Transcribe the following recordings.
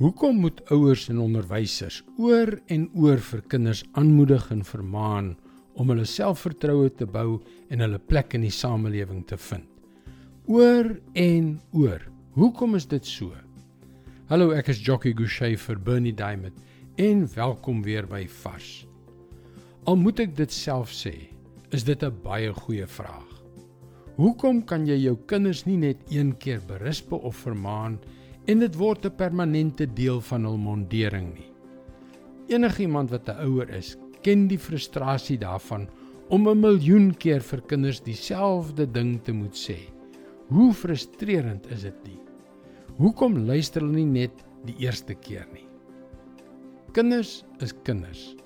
Hoekom moet ouers en onderwysers oor en oor vir kinders aanmoedig en vermaan om hulle selfvertroue te bou en hulle plek in die samelewing te vind? Oor en oor. Hoekom is dit so? Hallo, ek is Jockey Gouchee vir Bernie Diamond en welkom weer by Vars. Al moet ek dit self sê, is dit 'n baie goeie vraag. Hoekom kan jy jou kinders nie net een keer berisp of vermaan nie? En dit word 'n permanente deel van hul mondering nie. Enigiemand wat 'n ouer is, ken die frustrasie daarvan om 'n miljoen keer vir kinders dieselfde ding te moet sê. Hoe frustrerend is dit nie? Hoekom luister hulle nie net die eerste keer nie? Kinders is kinders.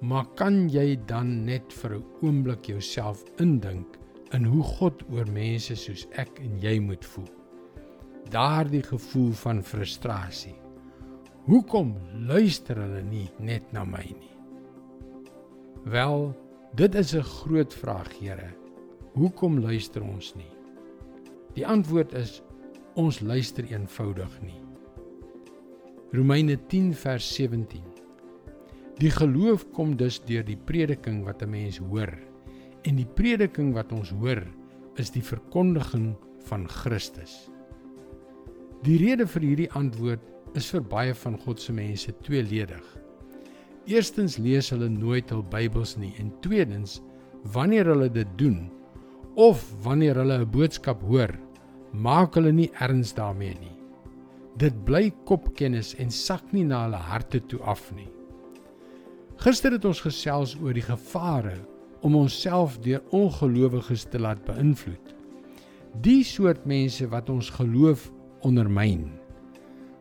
Maar kan jy dan net vir 'n oomblik jouself indink in hoe God oor mense soos ek en jy moet voel? Daardie gevoel van frustrasie. Hoekom luister hulle nie net na my nie? Wel, dit is 'n groot vraag, Here. Hoekom luister ons nie? Die antwoord is ons luister eenvoudig nie. Romeine 10 vers 17. Die geloof kom dus deur die prediking wat 'n mens hoor en die prediking wat ons hoor is die verkondiging van Christus. Die rede vir hierdie antwoord is vir baie van God se mense tweeledig. Eerstens lees hulle nooit hul Bybels nie en tweedens, wanneer hulle dit doen of wanneer hulle 'n boodskap hoor, maak hulle nie erns daarmee nie. Dit bly kopkennis en sak nie na hulle harte toe af nie. Gister het ons gesels oor die gevare om onsself deur ongelowiges te laat beïnvloed. Die soort mense wat ons geloof ondermyn.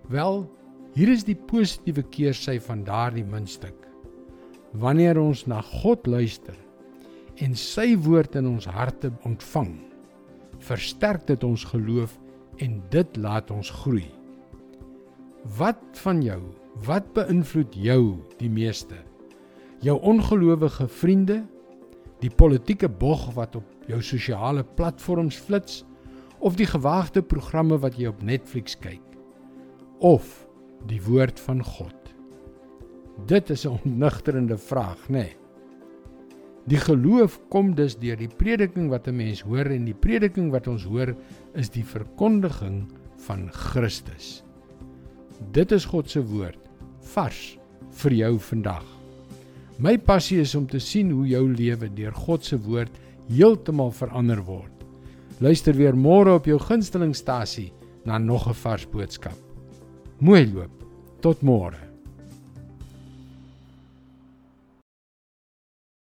Wel, hier is die positiewe keersy van daardie muntstuk. Wanneer ons na God luister en sy woord in ons harte ontvang, versterk dit ons geloof en dit laat ons groei. Wat van jou? Wat beïnvloed jou die meeste? Jou ongelowige vriende, die politieke bog wat op jou sosiale platforms flits, of die gewaagde programme wat jy op Netflix kyk of die woord van God. Dit is 'n onnigterende vraag, nê? Nee. Die geloof kom dus deur die prediking wat 'n mens hoor en die prediking wat ons hoor is die verkondiging van Christus. Dit is God se woord vars vir jou vandag. My passie is om te sien hoe jou lewe deur God se woord heeltemal verander word. Luister weer môre op jou gunstelingstasie na nog 'n vars boodskap. Mooi loop. Tot môre.